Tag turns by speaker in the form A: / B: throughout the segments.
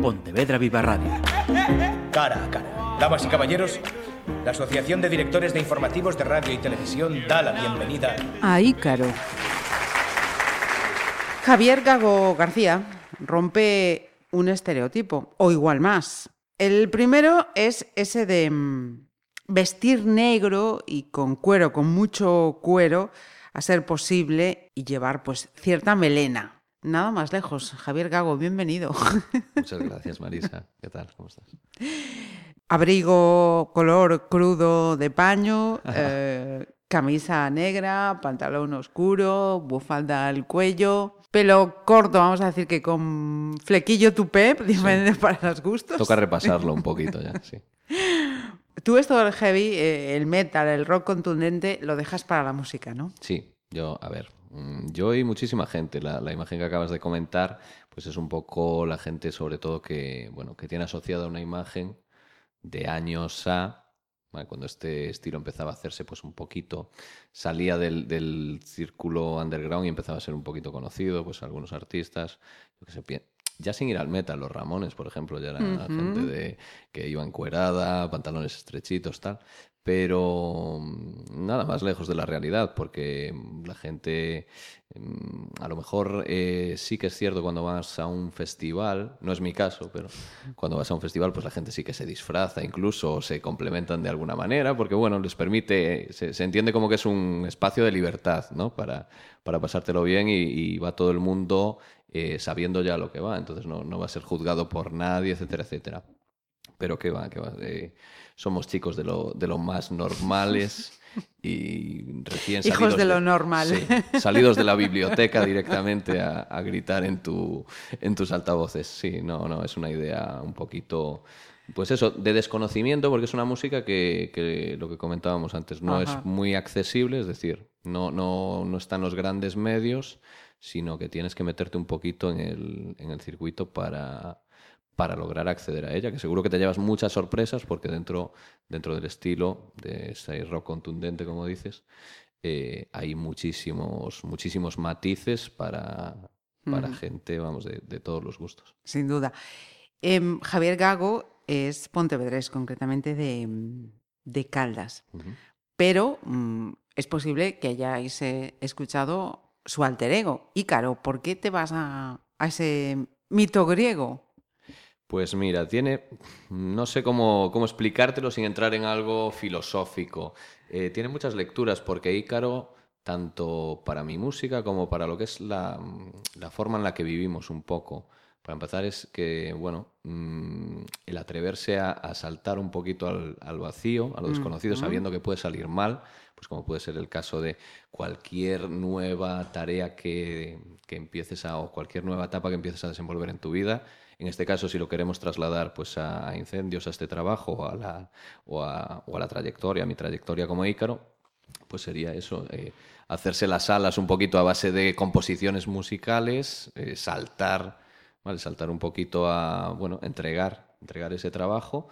A: Pontevedra Viva Radio.
B: Cara a cara. Damas y caballeros, la Asociación de Directores de Informativos de Radio y Televisión da la bienvenida
C: a Ícaro. Javier Gago García rompe un estereotipo, o igual más. El primero es ese de mm, vestir negro y con cuero, con mucho cuero, a ser posible, y llevar pues cierta melena. Nada más lejos. Javier Gago, bienvenido.
D: Muchas gracias, Marisa. ¿Qué tal? ¿Cómo estás?
C: Abrigo color crudo de paño, eh, camisa negra, pantalón oscuro, bufalda al cuello, pelo corto, vamos a decir que con flequillo tupé, diferente para los gustos.
D: Toca repasarlo un poquito ya, sí.
C: Tú esto del heavy, eh, el metal, el rock contundente, lo dejas para la música, ¿no?
D: Sí, yo, a ver, yo y muchísima gente, la, la, imagen que acabas de comentar, pues es un poco la gente sobre todo que, bueno, que tiene asociada una imagen de años a, cuando este estilo empezaba a hacerse pues un poquito, salía del, del, círculo underground y empezaba a ser un poquito conocido, pues algunos artistas, yo que sé, ya sin ir al metal, los Ramones, por ejemplo, ya eran gente de, que iba encuerada, pantalones estrechitos, tal. Pero mm, nada más lejos de la realidad, porque la gente, mm, a lo mejor eh, sí que es cierto cuando vas a un festival, no es mi caso, pero cuando vas a un festival, pues la gente sí que se disfraza, incluso se complementan de alguna manera, porque bueno, les permite, se, entiende como que es un espacio de libertad, ¿no? Para, para pasártelo bien y, y va todo el mundo eh, sabiendo ya lo que va, entonces no, no, va a ser juzgado por nadie, etcétera, etcétera. Pero que va, que va. Eh, somos chicos de lo, de lo más normales y recién
C: salidos Hijos de, lo normal.
D: salidos de la biblioteca directamente a, a, gritar en, tu, en tus altavoces. Sí, no, no, es una idea un poquito pues eso, de desconocimiento, porque es una música que, que lo que comentábamos antes, no es muy accesible, es decir, no, no, no están los grandes medios sino que tienes que meterte un poquito en el, en el circuito para, para lograr acceder a ella, que seguro que te llevas muchas sorpresas porque dentro, dentro del estilo de ese rock contundente, como dices, eh, hay muchísimos, muchísimos matices para, para gente, vamos, de, de, todos los gustos.
C: Sin duda. Eh, Javier Gago es pontevedrés, concretamente de, de Caldas, uh -huh. pero mm, es posible que hayáis eh, escuchado su alter ego. Ícaro, ¿por qué te vas a, a ese mito griego?
D: Pues mira, tiene, no sé cómo, cómo explicártelo sin entrar en algo filosófico. Eh, tiene muchas lecturas porque Ícaro, tanto para mi música como para lo que es la, la forma en la que vivimos un poco, para empezar es que, bueno, mmm, el atreverse a, a, saltar un poquito al, al vacío, a lo desconocido, mm -hmm. sabiendo que puede salir mal, pues como puede ser el caso de cualquier nueva tarea que, que empieces a, o cualquier nueva etapa que empieces a desenvolver en tu vida. En este caso, si lo queremos trasladar pues, a, incendios, a este trabajo o a, la, o a, o a la trayectoria, a mi trayectoria como Ícaro, pues sería eso, eh, hacerse las alas un poquito a base de composiciones musicales, eh, saltar, ¿vale? saltar un poquito a, bueno, entregar, entregar ese trabajo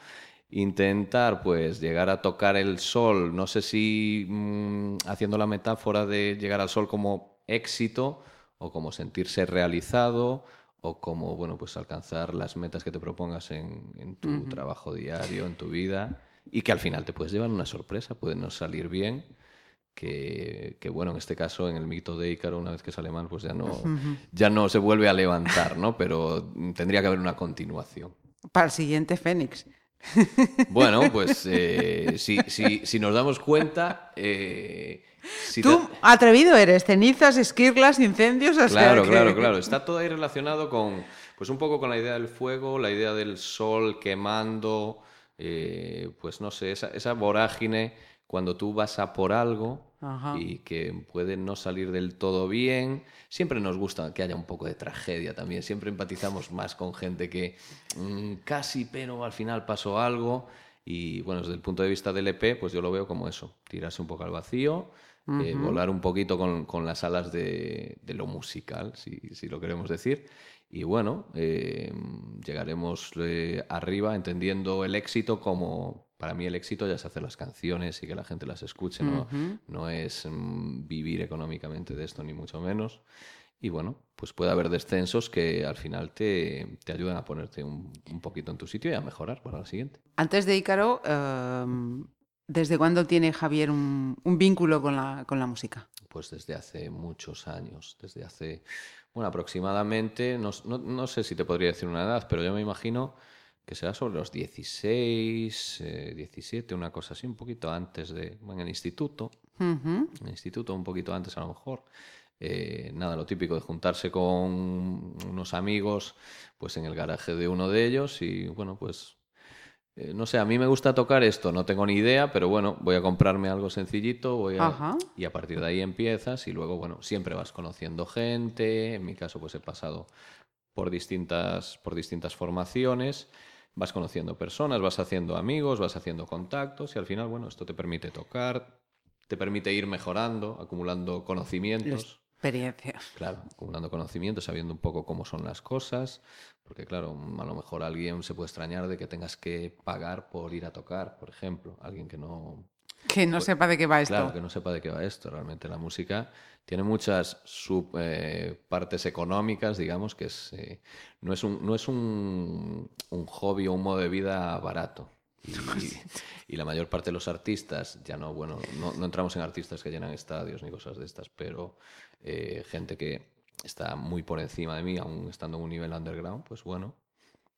D: intentar pues llegar a tocar el sol, no sé si mmm, haciendo la metáfora de llegar al sol como éxito o como sentirse realizado o como bueno pues alcanzar las metas que te propongas en, en tu uh -huh. trabajo diario, en tu vida y que al final te puedes llevar una sorpresa, puede no salir bien. Que, que, bueno, en este caso, en el mito de Ícaro, una vez que sale mal, pues ya no, uh -huh. ya no se vuelve a levantar, ¿no? Pero tendría que haber una continuación.
C: Para el siguiente Fénix.
D: Bueno, pues eh, si, si, si, nos damos cuenta... Eh, si
C: Tú, te... atrevido eres, cenizas, esquirlas, incendios... O
D: claro,
C: sea
D: claro, claro. Está todo ahí relacionado con, pues un poco con la idea del fuego, la idea del sol quemando, eh, pues no sé, esa, esa vorágine cuando tú vas a por algo Ajá. y que puede no salir del todo bien. Siempre nos gusta que haya un poco de tragedia también. Siempre empatizamos más con gente que mmm, casi, pero al final pasó algo. Y bueno, desde el punto de vista del EP, pues yo lo veo como eso: tirarse un poco al vacío, uh -huh. eh, volar un poquito con, con las alas de, de, lo musical, si, si lo queremos decir. Y bueno, eh, llegaremos eh, arriba entendiendo el éxito como para mí el éxito ya es hacer las canciones y que la gente las escuche, ¿no? Uh -huh. No es mm, vivir económicamente de esto, ni mucho menos. y bueno, pues puede haber descensos que al final te, te ayudan a ponerte un, un, poquito en tu sitio y a mejorar para la siguiente.
C: Antes de Ícaro, uh, ¿desde cuándo tiene Javier un, un vínculo con la, con la, música?
D: Pues desde hace muchos años, desde hace, bueno, aproximadamente, no, no, no sé si te podría decir una edad, pero yo me imagino que será sobre los 16, eh, 17, una cosa así, un poquito antes de, bueno, en el instituto,
C: uh -huh.
D: en el instituto un poquito antes a lo mejor. Eh, nada, lo típico de juntarse con unos amigos, pues en el garaje de uno de ellos y bueno, pues eh, no sé, a mí me gusta tocar esto, no tengo ni idea, pero bueno, voy a comprarme algo sencillito voy a, y a partir de ahí empiezas y luego, bueno, siempre vas conociendo gente, en mi caso pues he pasado por distintas, por distintas formaciones, vas conociendo personas, vas haciendo amigos, vas haciendo contactos y al final, bueno, esto te permite tocar, te permite ir mejorando, acumulando conocimientos.
C: Experiencia.
D: Claro, acumulando conocimientos, sabiendo un poco cómo son las cosas, porque claro, a lo mejor alguien se puede extrañar de que tengas que pagar por ir a tocar, por ejemplo, alguien que no...
C: Que no
D: pues,
C: sepa de qué va esto.
D: Claro, que no sepa de qué va esto. Realmente la música tiene muchas sub, eh, partes económicas, digamos, que es, eh, no es, un, no es un, un hobby o un modo de vida barato. Y, y, la mayor parte de los artistas, ya no, bueno, no, no, entramos en artistas que llenan estadios ni cosas de estas, pero eh, gente que está muy por encima de mí, aún estando en un nivel underground, pues bueno,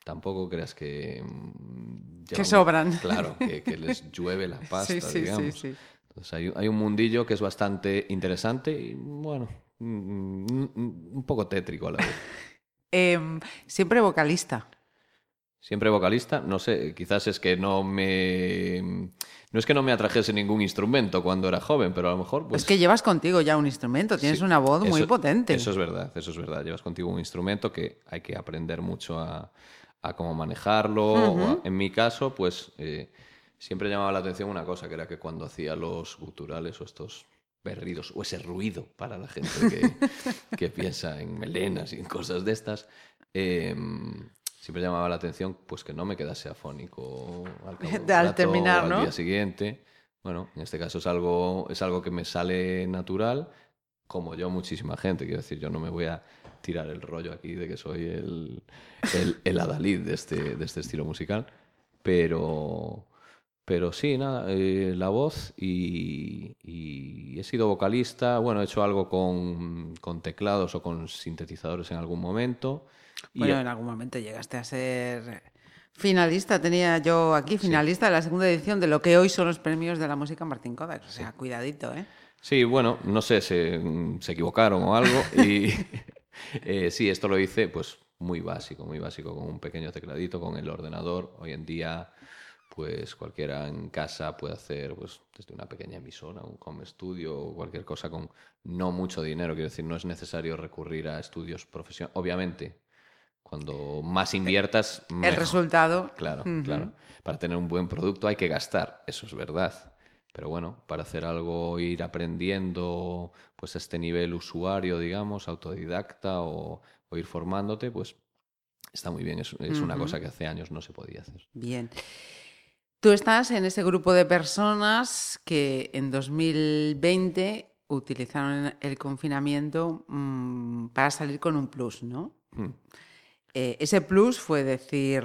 D: tampoco creas que...
C: mm, Que sobran.
D: Claro, que, que, les llueve la pasta,
C: sí, sí,
D: digamos.
C: Sí, sí.
D: Entonces hay, hay, un mundillo que es bastante interesante y, bueno, un, un poco tétrico a la vez.
C: eh, siempre vocalista.
D: Siempre vocalista, no sé, quizás es que no me... No es que no me atrajese ningún instrumento cuando era joven, pero a lo mejor... Pues...
C: Es que llevas contigo ya un instrumento, tienes
D: sí,
C: una voz muy potente.
D: Eso es verdad, eso es verdad. Llevas contigo un instrumento que hay que aprender mucho a, a cómo manejarlo.
C: Uh -huh.
D: a, en mi caso, pues eh, siempre llamaba la atención una cosa, que era que cuando hacía los guturales o estos berridos, o ese ruido para la gente que, que piensa en melenas y en cosas de estas... Eh, siempre llamaba la atención pues que no me quedase afónico al, cabo
C: al terminar,
D: o al
C: ¿no?
D: día siguiente. Bueno, en este caso es algo, es algo que me sale natural, como yo muchísima gente. Quiero decir, yo no me voy a tirar el rollo aquí de que soy el, el, el adalid de este, de este estilo musical, pero, pero sí, nada, eh, la voz y, y, he sido vocalista, bueno, he hecho algo con, con teclados o con sintetizadores en algún momento.
C: Bueno, y... en algún momento llegaste a ser finalista, tenía yo aquí, finalista sí. de la segunda edición de lo que hoy son los premios de la música Martín Kodak. O sea, sí. cuidadito, ¿eh?
D: Sí, bueno, no sé, se, se equivocaron o algo. Y eh, sí, esto lo hice pues muy básico, muy básico, con un pequeño tecladito, con el ordenador. Hoy en día, pues cualquiera en casa puede hacer pues desde una pequeña emisora, un home studio o cualquier cosa con no mucho dinero. Quiero decir, no es necesario recurrir a estudios profesionales. Obviamente, cuando más inviertas,
C: el
D: mejor.
C: resultado.
D: Claro, uh -huh. claro. Para tener un buen producto hay que gastar, eso es verdad. Pero bueno, para hacer algo, ir aprendiendo, pues a este nivel usuario, digamos, autodidacta o, o ir formándote, pues está muy bien. Es, es uh -huh. una cosa que hace años no se podía hacer.
C: Bien. Tú estás en ese grupo de personas que en 2020 utilizaron el confinamiento mmm, para salir con un plus, ¿no?
D: Hmm.
C: Eh, ese plus fue decir,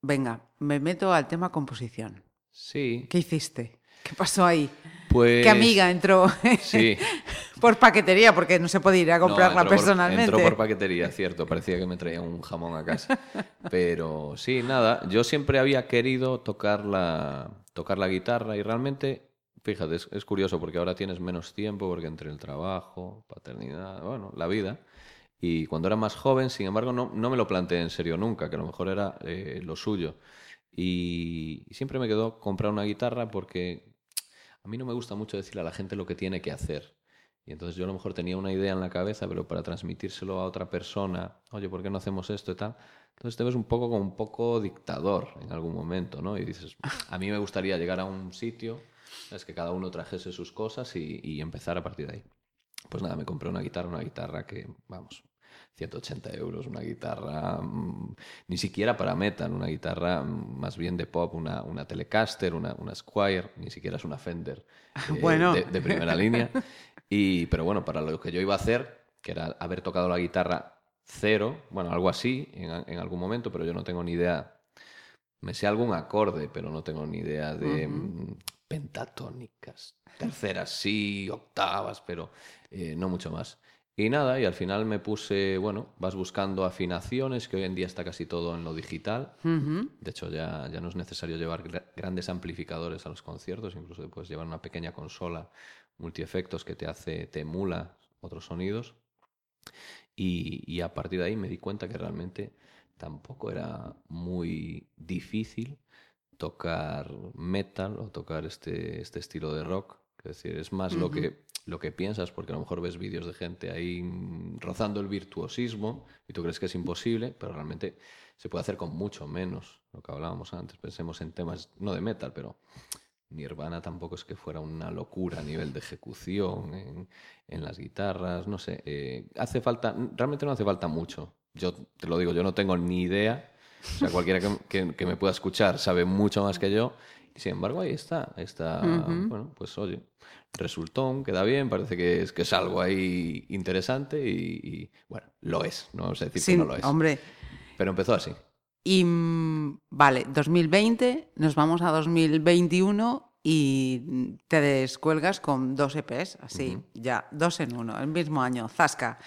C: venga, me meto al tema composición.
D: Sí.
C: ¿Qué hiciste? ¿Qué pasó ahí?
D: Pues...
C: ¿Qué amiga entró
D: sí.
C: por paquetería? Porque no se podía ir a comprarla
D: no,
C: personalmente.
D: Por, entró por paquetería, cierto. Parecía que me traía un jamón a casa. Pero sí, nada. Yo siempre había querido tocar la, tocar la guitarra y realmente, fíjate, es, es curioso porque ahora tienes menos tiempo porque entre el trabajo, paternidad, bueno, la vida... Y cuando era más joven, sin embargo, no, no me lo planteé en serio nunca, que a lo mejor era eh, lo suyo. Y, siempre me quedó comprar una guitarra porque a mí no me gusta mucho decirle a la gente lo que tiene que hacer. Y entonces yo a lo mejor tenía una idea en la cabeza, pero para transmitírselo a otra persona, oye, ¿por qué no hacemos esto y tal? Entonces te ves un poco como un poco dictador en algún momento, ¿no? Y dices, a mí me gustaría llegar a un sitio, es que cada uno trajese sus cosas y, y empezar a partir de ahí. Pues nada, me compré una guitarra, una guitarra que, vamos, 180 euros, una guitarra mmm, ni siquiera para metal, una guitarra mmm, más bien de pop, una, una Telecaster, una, una Squire, ni siquiera es una Fender eh,
C: bueno.
D: de, de, primera línea. Y, pero bueno, para lo que yo iba a hacer, que era haber tocado la guitarra cero, bueno, algo así en, en algún momento, pero yo no tengo ni idea. Me sé algún acorde, pero no tengo ni idea de mm, pentatónicas, terceras sí, octavas, pero eh, no mucho más. Y nada, y al final me puse, bueno, vas buscando afinaciones, que hoy en día está casi todo en lo digital. De hecho, ya, ya no es necesario llevar gra- grandes amplificadores a los conciertos, incluso puedes llevar una pequeña consola multiefectos que te hace, te emula otros sonidos. Y, y a partir de ahí me di cuenta que realmente tampoco era muy difícil tocar metal o tocar este, este estilo de rock. Es decir, es más lo, que, lo que piensas, porque a lo mejor ves vídeos de gente ahí rozando el virtuosismo y tú crees que es imposible, pero realmente se puede hacer con mucho menos. Lo que hablábamos antes, pensemos en temas, no de metal, pero Nirvana tampoco es que fuera una locura a nivel de ejecución en, en las guitarras, no sé. eh, hace falta, realmente no hace falta mucho. Yo te lo digo, yo no tengo ni idea. O sea, cualquiera que, que- que me pueda escuchar sabe mucho más que yo. Sin embargo, ahí está. ahí está Bueno, pues oye, resultón, queda bien, parece que es, que es algo ahí interesante y, y, bueno, lo es. No vamos a decir
C: Sí,
D: que no lo es.
C: hombre.
D: Pero empezó así.
C: Y vale, 2020, nos vamos a 2021 y te descuelgas con dos EPs, así, ya, dos en uno, el mismo año, Zasca.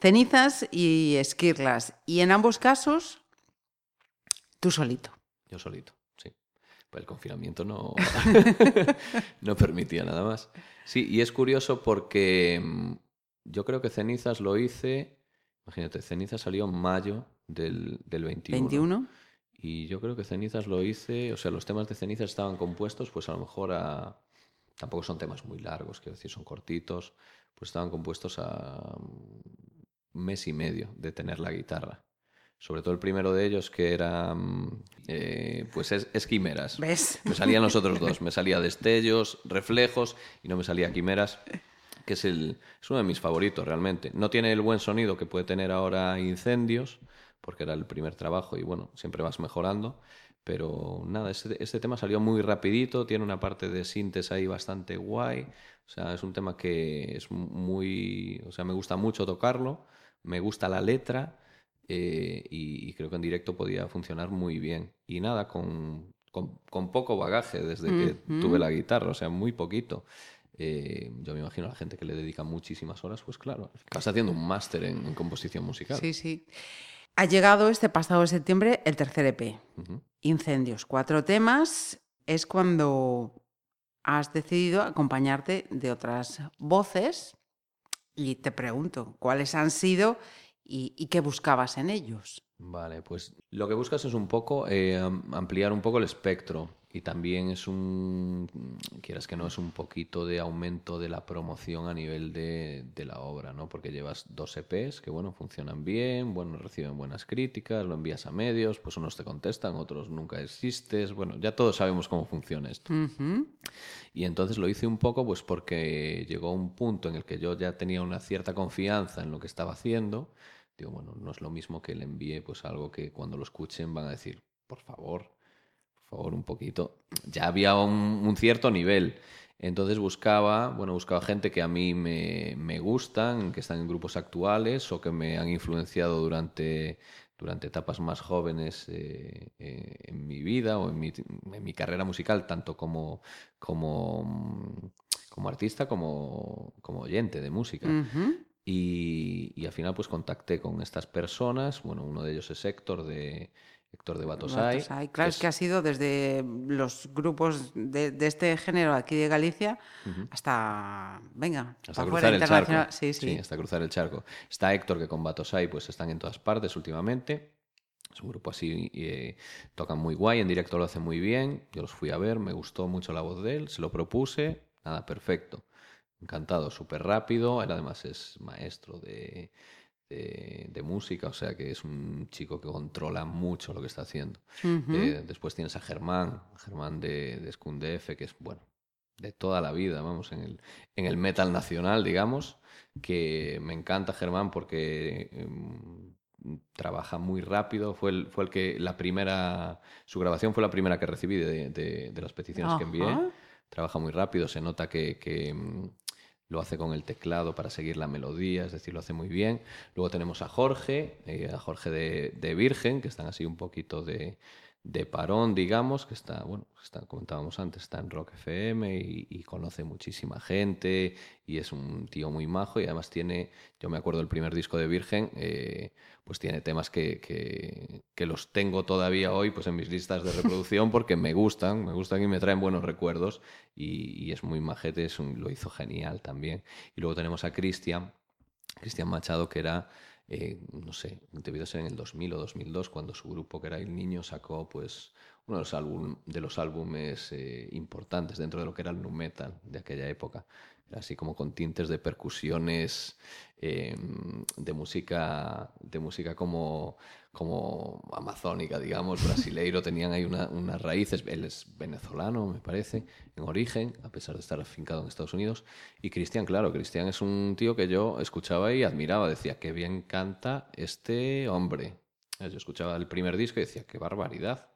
C: Cenizas y esquirlas. Y en ambos casos, tú solito.
D: Yo solito. Pues el confinamiento no, no permitía nada más. Sí, y es curioso porque mm, yo creo que Cenizas lo hice, imagínate, Cenizas salió en mayo del, del 21.
C: 21.
D: Y yo creo que Cenizas lo hice, o sea, los temas de Cenizas estaban compuestos, pues a lo mejor a... Tampoco son temas muy largos, quiero decir, son cortitos, pues estaban compuestos a un mes y medio de tener la guitarra. Sobre todo el primero de ellos, que era, mm, eh, pues, es, es Quimeras.
C: ¿Ves?
D: Me salían los otros dos. Me salía Destellos, Reflejos y no me salía Quimeras, que es, el, es uno de mis favoritos realmente. No tiene el buen sonido que puede tener ahora Incendios, porque era el primer trabajo y bueno, siempre vas mejorando. Pero nada, este, este tema salió muy rapidito, tiene una parte de síntesis ahí bastante guay. O sea, es un tema que es muy... O sea, me gusta mucho tocarlo, me gusta la letra eh, y, y creo que en directo podía funcionar muy bien. Y nada, con, con, con poco bagaje desde que tuve la guitarra, o sea, muy poquito. Eh, yo me imagino a la gente que le dedica muchísimas horas, pues claro, estás haciendo un máster en, en composición musical.
C: Sí, sí. Ha llegado este pasado septiembre el tercer EP. Incendios. Cuatro temas. Es cuando has decidido acompañarte de otras voces y te pregunto, ¿cuáles han sido y, y qué buscabas en ellos?
D: Vale, pues lo que buscas es un poco eh, am- ampliar un poco el espectro y también es un, quieras que no, es un poquito de aumento de la promoción a nivel de, de la obra, ¿no? Porque llevas dos EPs que, bueno, funcionan bien, bueno, reciben buenas críticas, lo envías a medios, pues unos te contestan, otros nunca existes, bueno, ya todos sabemos cómo funciona esto. Y entonces lo hice un poco pues porque llegó un punto en el que yo ya tenía una cierta confianza en lo que estaba haciendo. Bueno, no es lo mismo que le envíe pues algo que cuando lo escuchen van a decir, por favor, por favor, un poquito. Ya había un, cierto nivel. Entonces buscaba, bueno, buscaba gente que a mí me, me gustan, que están en grupos actuales o que me han influenciado durante, durante etapas más jóvenes eh, eh, en mi vida o en mi, en mi carrera musical, tanto como, como, como artista como, como oyente de música. Y, y al final pues contacté con estas personas, bueno, uno de ellos es Héctor de, Héctor de. Batosay.
C: Claro, es que ha sido desde los grupos de, de este género aquí de Galicia hasta, venga,
D: Hasta cruzar el charco.
C: Sí, sí.
D: hasta cruzar el charco. Está Héctor, que con Batosay pues están en todas partes últimamente. Es un grupo así, eh, tocan muy guay, en directo lo hacen muy bien. Yo los fui a ver, me gustó mucho la voz de él, se lo propuse, nada, perfecto. Encantado, súper rápido. Él además es maestro de, de, de música, o sea que es un chico que controla mucho lo que está haciendo. Eh, después tienes a Germán, Germán de, de Skundef, que es, bueno, de toda la vida, vamos, en el, en el metal nacional, digamos, que me encanta Germán porque em, trabaja muy rápido, fue el, fue el que la primera, su grabación fue la primera que recibí de, de- de las peticiones que envié, trabaja muy rápido, se nota que, que, mm, lo hace con el teclado para seguir la melodía, es decir, lo hace muy bien. Luego tenemos a Jorge, eh, a Jorge de, de Virgen, que están así un poquito de, de parón, digamos, que está, bueno, está, comentábamos antes, está en Rock FM y, conoce muchísima gente y es un tío muy majo y además tiene, yo me acuerdo del primer disco de Virgen, eh, pues tiene temas que, que, los tengo todavía hoy pues en mis listas de reproducción porque me gustan, me gustan y me traen buenos recuerdos y, es muy majete, es lo hizo genial también. Y luego tenemos a Cristian, Cristian Machado, que era eh, no sé, debido a ser en el 2000 o 2002, cuando su grupo, que era El Niño, sacó pues uno de los, álbum, de los álbumes eh, importantes dentro de lo que era el nu metal de aquella época así como con tintes de percusiones, em, de música, de música como, como amazónica, digamos, brasileiro, tenían ahí unas raíces, él es venezolano, me parece, en origen, a pesar de estar afincado en Estados Unidos, y Cristian, claro, Cristian es un tío que yo escuchaba y admiraba, decía, qué bien canta este hombre. Yo escuchaba el primer disco y decía, qué barbaridad.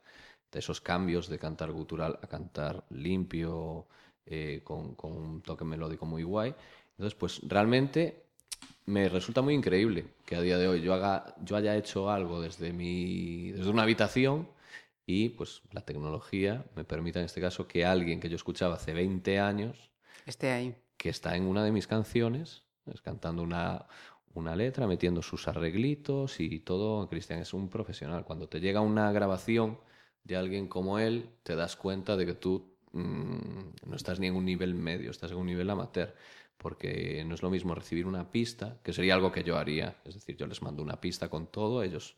D: De esos cambios de cantar gutural a cantar limpio, eh, con, un toque melódico muy guay. Entonces, pues realmente me resulta muy increíble que a día de hoy yo, haga, yo haya hecho algo desde, mi, desde una habitación y pues la tecnología me permita en este caso que alguien que yo escuchaba hace 20 años
C: esté ahí.
D: Que está en una de mis canciones, es cantando una, una letra, metiendo sus arreglitos y todo. Cristian es un profesional. Cuando te llega una grabación de alguien como él, te das cuenta de que tú Mm, no estás ni en un nivel medio, estás en un nivel amateur, porque no es lo mismo recibir una pista, que sería algo que yo haría, es decir, yo les mando una pista con todo, ellos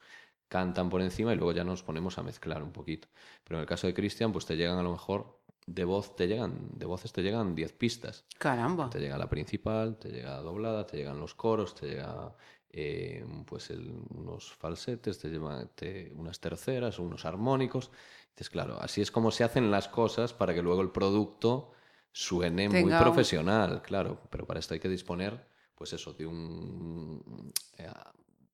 D: cantan por encima y luego ya nos ponemos a mezclar un poquito. Pero en el caso de Cristian, pues te llegan a lo mejor de voz te llegan, de voces te llegan 10 pistas.
C: Caramba.
D: Te llega la principal, te llega doblada, te llegan los coros, te llega eh, pues unos falsetes, te llevan unas terceras, unos armónicos. Entonces, claro, así es como se hacen las cosas para que luego el producto suene muy profesional, claro. Pero para esto hay que disponer, pues eso, de un eh,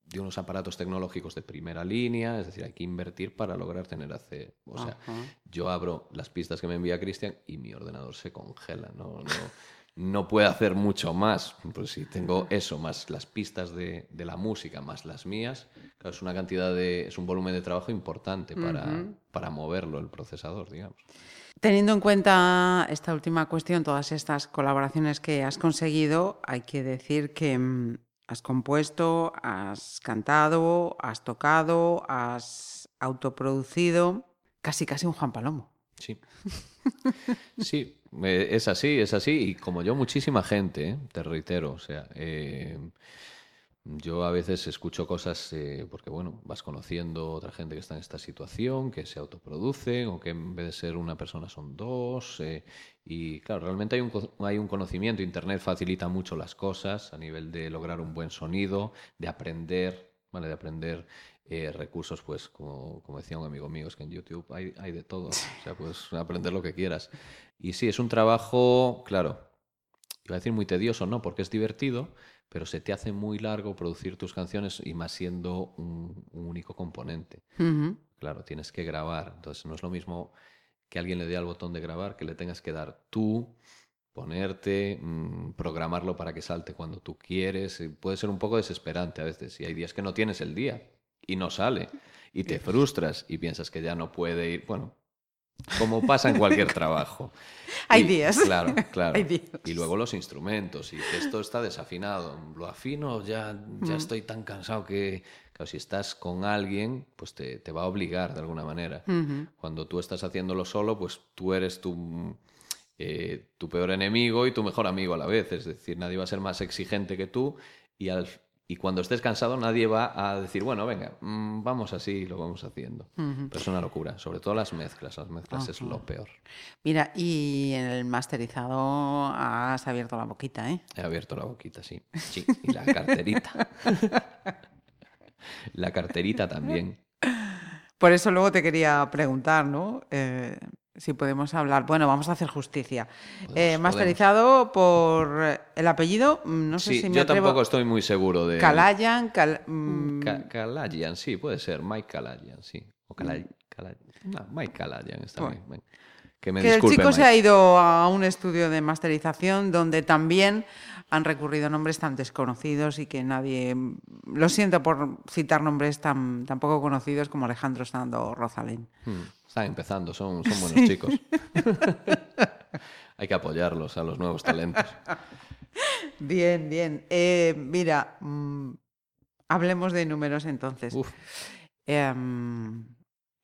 D: de unos aparatos tecnológicos de primera línea, es decir, hay que invertir para lograr tener hace, o sea, yo abro las pistas que me envía Cristian y mi ordenador se congela, no, no, no puede hacer mucho más. Pues si tengo eso, más las pistas de, de, la música, más las mías, claro, es una cantidad de, es un volumen de trabajo importante para, para moverlo el procesador, digamos.
C: Teniendo en cuenta esta última cuestión, todas estas colaboraciones que has conseguido, hay que decir que mm, has compuesto, has cantado, has tocado, has autoproducido, casi casi un Juan Palomo.
D: Sí. Sí, es así, es así. Y como yo, muchísima gente, ¿eh? te reitero. O sea, eh, yo a veces escucho cosas eh, porque, bueno, vas conociendo otra gente que está en esta situación, que se autoproducen o que en vez de ser una persona son dos. y claro, realmente hay un, hay un conocimiento. Internet facilita mucho las cosas a nivel de lograr un buen sonido, de aprender, ¿vale? De aprender eh, recursos, pues como, como, decía un amigo mío, es que en YouTube hay, hay de todo, o sea, puedes aprender lo que quieras. Y sí, es un trabajo, claro, iba a decir muy tedioso, no, porque es divertido, pero se te hace muy largo producir tus canciones y más siendo un, único componente. Claro, tienes que grabar, entonces no es lo mismo que alguien le dé al botón de grabar, que le tengas que dar tú, ponerte, mm, programarlo para que salte cuando tú quieres. Puede ser un poco desesperante a veces y hay días que no tienes el día y no sale. Y te frustras y piensas que ya no puede ir. Bueno, como pasa en cualquier trabajo.
C: Hay días.
D: Claro, claro. Y luego los instrumentos. Y esto está desafinado. Lo afino, ya, ya mm. estoy tan cansado que, claro, si estás con alguien, pues te, te va a obligar de alguna manera. Cuando tú estás haciéndolo solo, pues tú eres tu, eh, tu peor enemigo y tu mejor amigo a la vez. Es decir, nadie va a ser más exigente que tú y al, y cuando estés cansado nadie va a decir, bueno, venga, mm, vamos así, lo vamos haciendo. Pero es una locura, sobre todo las mezclas, las mezclas es lo peor.
C: Mira, y en el masterizado has abierto la boquita, ¿eh?
D: He abierto la boquita, sí. Sí, y la carterita. la carterita también.
C: Por eso luego te quería preguntar, ¿no? Eh, si podemos hablar. Bueno, vamos a hacer justicia. Eh, masterizado por el apellido, mm, no sé si me
D: yo tampoco estoy muy seguro de...
C: Kalayan,
D: mm. Kalayan, sí, puede ser. Mike Kalayan, sí. O Kalayan. Mike Kalayan está bien. Que me
C: Que el chico se ha ido a un estudio de masterización donde también han recurrido a nombres tan desconocidos y que nadie. Lo siento por citar nombres tan, tan poco conocidos como Alejandro Sanz o Rosalén.
D: Hmm, Están empezando, son, son buenos chicos. Hay que apoyarlos a los nuevos talentos.
C: Bien, bien. Eh, mira, mm, hablemos de números entonces.
D: Uf,
C: Em,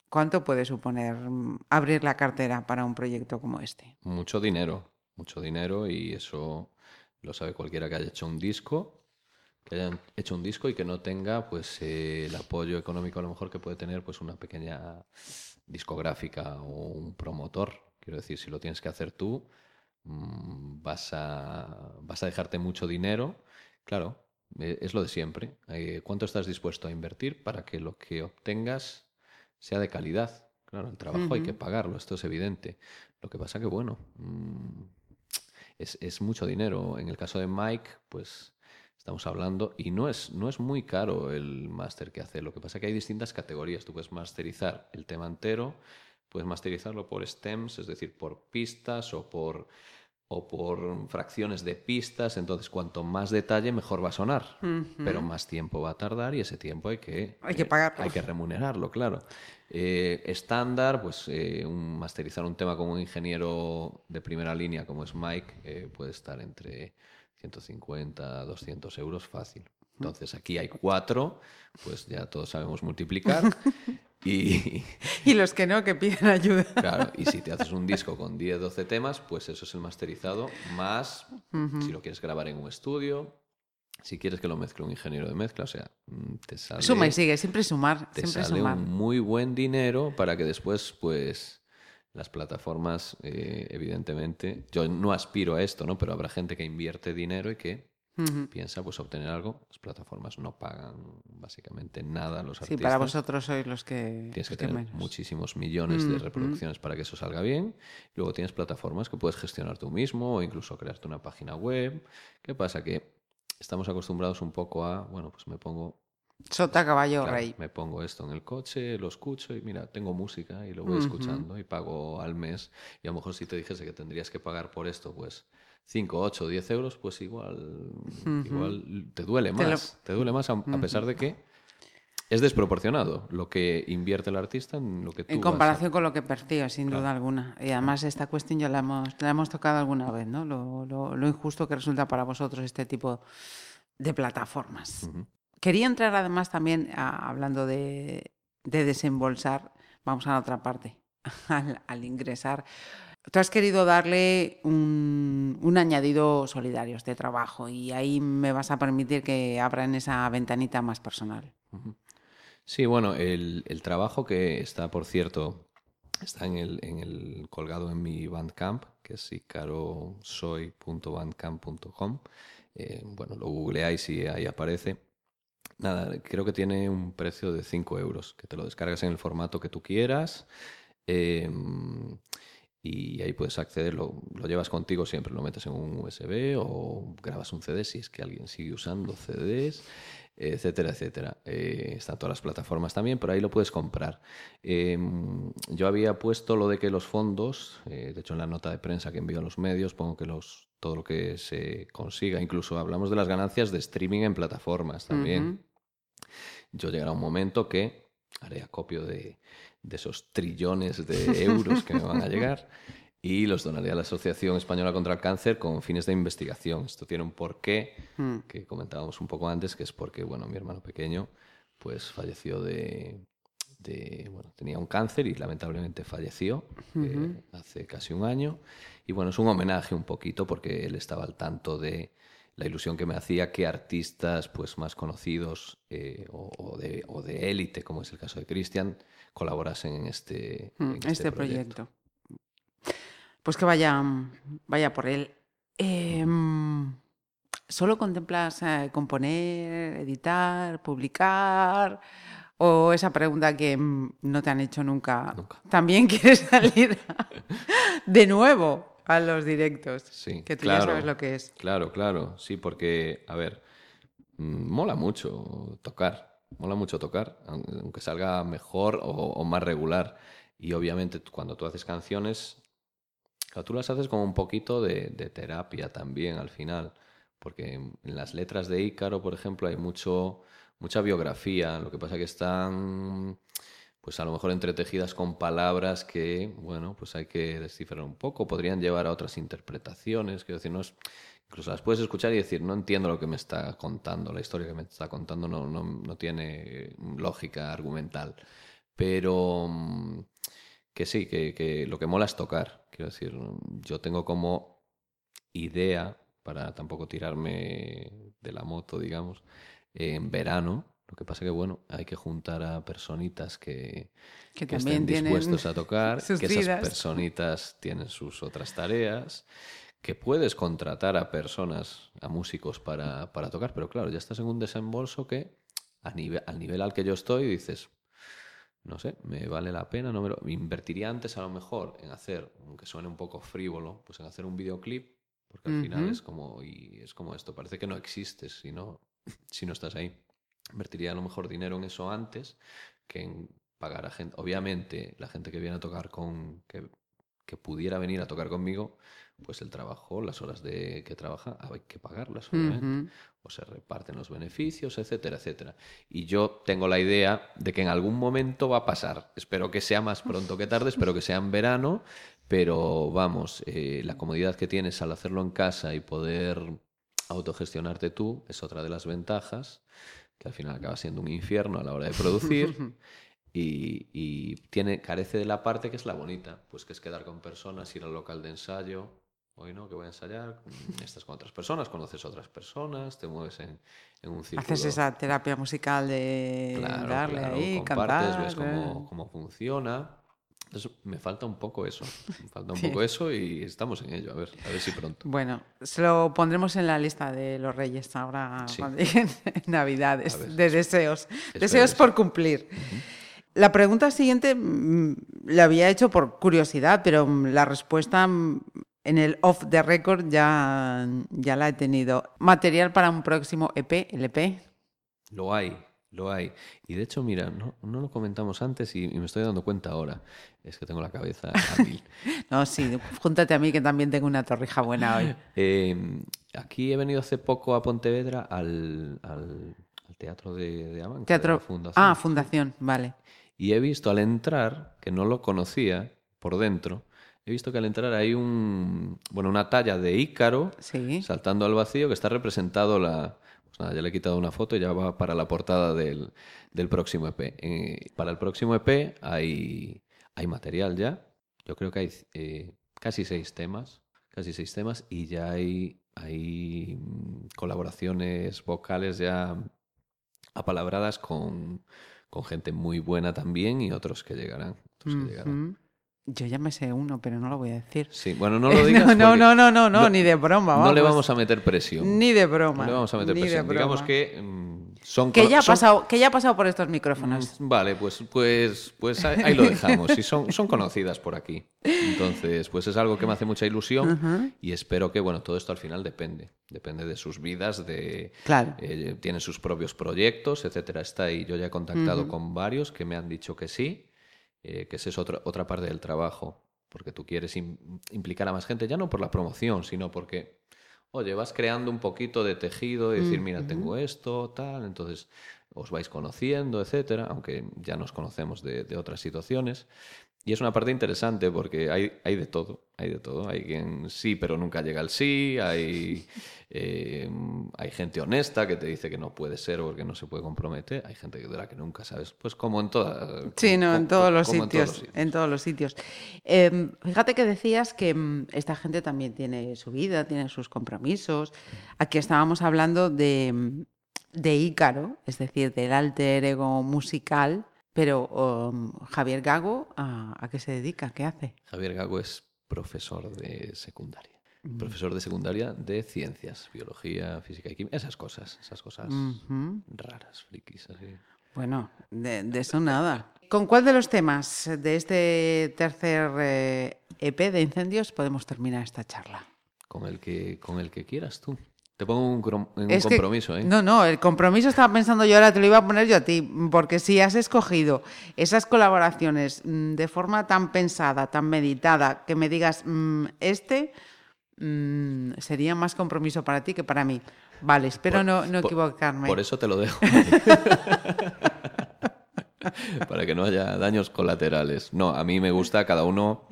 C: ¿Cuánto puede suponer mm, abrir la cartera para un proyecto como este?
D: mucho dinero, mucho dinero y eso lo sabe cualquiera que haya hecho un disco, que haya hecho un disco y que no tenga pues eh, el apoyo económico a lo mejor que puede tener pues una pequeña discográfica o un promotor. Quiero decir, si lo tienes que hacer tú, mm, vas a, vas a dejarte mucho dinero. Claro, eh, es lo de siempre. Eh, ¿Cuánto estás dispuesto a invertir para que lo que obtengas sea de calidad? Claro, el trabajo hay que pagarlo, esto es evidente. Lo que pasa que, bueno, mm, es, es mucho dinero. En el caso de Mike, pues estamos hablando, y no es, no es muy caro el máster que hace. Lo que pasa que hay distintas categorías. Tú puedes masterizar el tema entero, puedes masterizarlo por stems, es decir, por pistas o por, o por fracciones de pistas. Entonces, cuanto más detalle, mejor va a sonar. Pero más tiempo va a tardar y ese tiempo hay que,
C: Hay que
D: eh, hay que remunerarlo, claro. Eh, estándar, pues eh, un, masterizar un tema con un ingeniero de primera línea como es Mike puede estar entre 150 a 200 euros fácil. Entonces aquí hay cuatro, pues ya todos sabemos multiplicar. y,
C: Y los que no, que piden ayuda.
D: claro, y si te haces un disco con 10, 12 temas, pues eso es el masterizado, más si lo quieres grabar en un estudio, si quieres que lo mezcle un ingeniero de mezcla, o sea, mm, te sale
C: Suma y sigue, siempre sumar,
D: te
C: siempre
D: sale
C: sumar.
D: un muy buen dinero para que después, pues, las plataformas, eh, evidentemente, yo no aspiro a esto, ¿no? Pero habrá gente que invierte dinero y que Piensa, pues, obtener algo. Las plataformas no pagan básicamente nada a los
C: Sí,
D: artistas.
C: para vosotros sois los que,
D: Tienes que
C: los que
D: tener
C: menos.
D: muchísimos millones de reproducciones para que eso salga bien. Luego tienes plataformas que puedes gestionar tú mismo o incluso crearte una página web. ¿Qué pasa? Que estamos acostumbrados un poco a, bueno, pues me pongo
C: Sota, caballo,
D: Claro,
C: rey.
D: Me pongo esto en el coche, lo escucho y mira, tengo música y lo voy escuchando y pago al mes. Y a lo mejor si te dijese que tendrías que pagar por esto, pues 5, 8, 10 euros, pues igual, igual te duele
C: Te lo-
D: más. Te duele más a, a pesar de que es desproporcionado lo que invierte el artista en lo que tú
C: En
D: a-
C: comparación con lo que percibes, sin duda alguna. Y además esta cuestión ya la hemos, la hemos tocado alguna vez, ¿no? Lo, lo- lo injusto que resulta para vosotros este tipo de plataformas. Quería entrar además también, a- hablando de, de desembolsar, vamos a la otra parte, al, al ingresar. Tú has querido darle un, un añadido solidario este trabajo y ahí me vas a permitir que abra en esa ventanita más personal.
D: Sí, bueno, el, el trabajo que está, por cierto, está en el, en el colgado en mi Bandcamp, que es icarosoy.bandcamp.com. Eh, bueno, lo googleáis y ahí aparece. Nada, creo que tiene un precio de 5 euros, que te lo descargas en el formato que tú quieras. eh, y ahí puedes acceder, lo, lo llevas contigo siempre, lo metes en un USB o grabas un CD si es que alguien sigue usando CDs, etcétera, etcétera. Eh, están todas las plataformas también, pero ahí lo puedes comprar. Eh, yo había puesto lo de que los fondos, eh, de hecho en la nota de prensa que envío a los medios, pongo que los, todo lo que se consiga, incluso hablamos de las ganancias de streaming en plataformas también. Yo llegará un momento que haré acopio de, de esos trillones de euros que me van a llegar y los donaré a la Asociación Española contra el Cáncer con fines de investigación. Esto tiene un porqué
C: Mm.
D: que comentábamos un poco antes, que es porque, bueno, mi hermano pequeño pues falleció de, de- bueno, tenía un cáncer y lamentablemente falleció eh, hace casi un año. Y bueno, es un homenaje un poquito porque él estaba al tanto de la ilusión que me hacía que artistas pues más conocidos eh, o, o de, o de élite, como es el caso de Cristian, colaborasen en este,
C: Mm,
D: en
C: este,
D: este
C: proyecto. Pues que vaya, vaya por él. Em, ¿Solo contemplas eh, componer, editar, publicar? ¿O esa pregunta que mm, no te han hecho nunca?
D: Nunca.
C: ¿También quieres salir de nuevo a los directos?
D: Sí,
C: que tú
D: claro.
C: ya sabes lo que es.
D: Claro, claro, sí, porque, a ver, mm, mola mucho tocar, mola mucho tocar, aun- aunque salga mejor o, más regular. Y obviamente cuando tú haces canciones, tú las haces como un poquito de, de terapia también al final, porque en las letras de Ícaro, por ejemplo, hay mucho, mucha biografía, lo que pasa que están pues a lo mejor entretejidas con palabras que, bueno, pues hay que descifrar un poco, podrían llevar a otras interpretaciones, quiero decir, no es, incluso las puedes escuchar y decir, no entiendo lo que me está contando, la historia que me está contando no, no, no tiene lógica argumental, pero mm, que sí, que, que lo que mola es tocar, quiero decir, yo tengo como idea, para tampoco tirarme de la moto, digamos, en verano, lo que pasa que, bueno, hay que juntar a personitas que,
C: Que
D: que estén dispuestos a tocar, que esas
C: vidas.
D: personitas tienen sus otras tareas, que puedes contratar a personas, a músicos para, para tocar, pero claro, ya estás en un desembolso que a nivel, al nivel al que yo estoy dices, no sé, me vale la pena, no me lo- invertiría antes a lo mejor en hacer, aunque suene un poco frívolo, pues en hacer un videoclip, porque al final es como, y es como esto, parece que no existes si no, si no estás ahí. Invertiría a lo mejor dinero en eso antes que en pagar a gente. Obviamente, la gente que viene a tocar con, que, que pudiera venir a tocar conmigo, pues el trabajo, las horas de que trabaja, hay que pagarlas, obviamente o se reparten los beneficios, etcétera, etcétera. Y yo tengo la idea de que en algún momento va a pasar. Espero que sea más pronto que tarde, espero que sea en verano, pero vamos, eh, la comodidad que tienes al hacerlo en casa y poder autogestionarte tú es otra de las ventajas, que al final acaba siendo un infierno a la hora de producir. Y, y tiene, carece de la parte que es la bonita, pues que es quedar con personas, ir al local de ensayo. Hoy no, que voy a ensayar, mm, estás con otras personas, conoces a otras personas, te mueves en, en un círculo.
C: Haces esa terapia musical de
D: Claro,
C: darle
D: claro,
C: ahí,
D: compartes,
C: cantar.
D: ves cómo,
C: eh.
D: cómo funciona. Entonces, me falta un poco eso, me falta un
C: Sí.
D: poco eso y estamos en ello, a ver, a ver si pronto.
C: Bueno, se lo pondremos en la lista de los reyes ahora
D: Sí.
C: cuando lleguen Navidades,
D: ver,
C: de deseos.
D: espero
C: Deseos por cumplir. La pregunta siguiente mm, la había hecho por curiosidad, pero mm, la respuesta en el off the record ya, ya la he tenido. Material para un próximo E EP, LP.
D: Lo hay, lo hay. Y de hecho, mira, no, no lo comentamos antes y, y me estoy dando cuenta ahora. Es que tengo la cabeza a mil.
C: No, sí, júntate a mí que también tengo una torrija buena hoy.
D: Eh, aquí he venido hace poco a Pontevedra al, al- al teatro de, de
C: Teatro.
D: Fundación.
C: Ah, fundación, vale.
D: Y he visto al entrar, que no lo conocía por dentro, he visto que al entrar hay un, bueno, una talla de Ícaro
C: Sí.
D: saltando al vacío que está representado la... Pues nada, ya le he quitado una foto y ya va para la portada del, del próximo EP. Eh, para el próximo EP hay, hay material ya. Yo creo que hay eh, casi seis temas, casi seis temas y ya hay, hay mm, colaboraciones vocales ya apalabradas con, con gente muy buena también y otros que llegarán. otros que llegarán.
C: Yo ya me sé uno, pero no lo voy a decir.
D: Sí, bueno, no lo digas.
C: no, no, no, no, no, no, ni de broma.
D: no le
C: vamos.
D: a meter presión.
C: Ni de broma.
D: No le vamos a meter presión. Digamos que mm, son...
C: Que ya, ha
D: son-
C: pasado, que ya ha pasado por estos micrófonos.
D: Mm, Vale, pues, pues, pues ahí, ahí lo dejamos. Y son, son conocidas por aquí. Entonces, pues es algo que me hace mucha ilusión y espero que, bueno, todo esto al final depende. Depende de sus vidas, de...
C: Claro.
D: eh, tienen sus propios proyectos, etcétera. Está ahí. Yo ya he contactado con varios que me han dicho que sí, eh, que esa es otra, otra parte del trabajo. Porque tú quieres im- implicar a más gente, ya no por la promoción, sino porque, oye, vas creando un poquito de tejido y decir, mira, tengo esto, tal, entonces os vais conociendo, etcétera, aunque ya nos conocemos de, de otras situaciones. Y es una parte interesante porque hay, hay de todo, hay de todo. Hay quien sí, pero nunca llega al sí. Hay, eh, hay gente honesta que te dice que no puede ser porque no se puede comprometer. Hay gente de la que nunca sabes. Pues como en todas.
C: Sí, no, en todos los
D: como en
C: sitios.
D: sitios.
C: En todos los sitios. Eh, fíjate que decías que mm, esta gente también tiene su vida, tiene sus compromisos. Aquí estábamos hablando de, mm, de Ícaro, es decir, del alter ego musical. Pero um, Javier Gago, ¿a, a qué se dedica? ¿Qué hace?
D: Javier Gago es profesor de secundaria. Profesor de secundaria de ciencias, biología, física y química. Esas cosas, esas cosas raras, frikis, así.
C: Bueno, de, de eso nada. ¿Con cuál de los temas de este tercer eh, EP de incendios podemos terminar esta charla?
D: Con el que, con el que quieras tú. Te pongo un, crom- en un
C: Es que-
D: compromiso, ¿eh?
C: No, no, el compromiso estaba pensando yo ahora, te lo iba a poner yo a ti, porque si has escogido esas colaboraciones mm, de forma tan pensada, tan meditada, que me digas, mm, este mm, sería más compromiso para ti que para mí. Vale, espero
D: Por-
C: no, no
D: por-
C: equivocarme.
D: Por eso te lo dejo. para que no haya daños colaterales. No, a mí me gusta cada uno,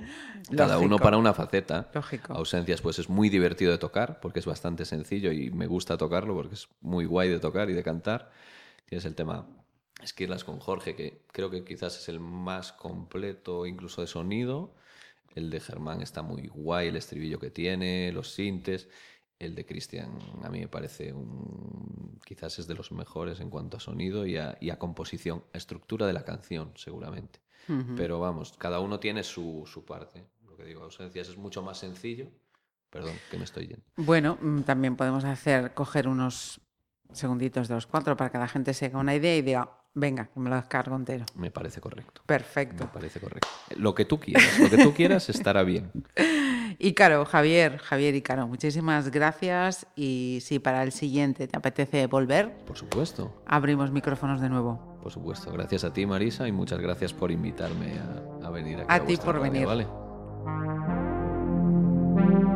D: cada
C: Lógico.
D: uno para una faceta.
C: Lógico.
D: Ausencias, pues es muy divertido de tocar, porque es bastante sencillo y me gusta tocarlo porque es muy guay de tocar y de cantar. Tienes el tema Esquirlas con Jorge, que creo que quizás es el más completo incluso de sonido. El de Germán está muy guay, el estribillo que tiene, los sintes. El de Cristian a mí me parece un... quizás es de los mejores en cuanto a sonido y a, y a composición, a estructura de la canción seguramente. Pero vamos, cada uno tiene su, su parte. Lo que digo, ausencias es mucho más sencillo. Perdón, que me estoy yendo.
C: Bueno, mm, también podemos hacer, coger unos segunditos de los cuatro para que la gente se haga una idea y diga, venga, que me lo descargo entero.
D: Me parece correcto.
C: Perfecto.
D: Me parece correcto. Lo que tú quieras, lo que tú quieras estará bien.
C: Y Caro, Javier, Javier y Caro, muchísimas gracias. Y si para el siguiente te apetece volver,
D: Por supuesto,
C: abrimos micrófonos de nuevo.
D: por supuesto. Gracias a ti, Marisa, y muchas gracias por invitarme a, a venir aquí.
C: A ti
D: vuestra
C: por
D: radio,
C: venir.
D: ¿vale?
A: Siento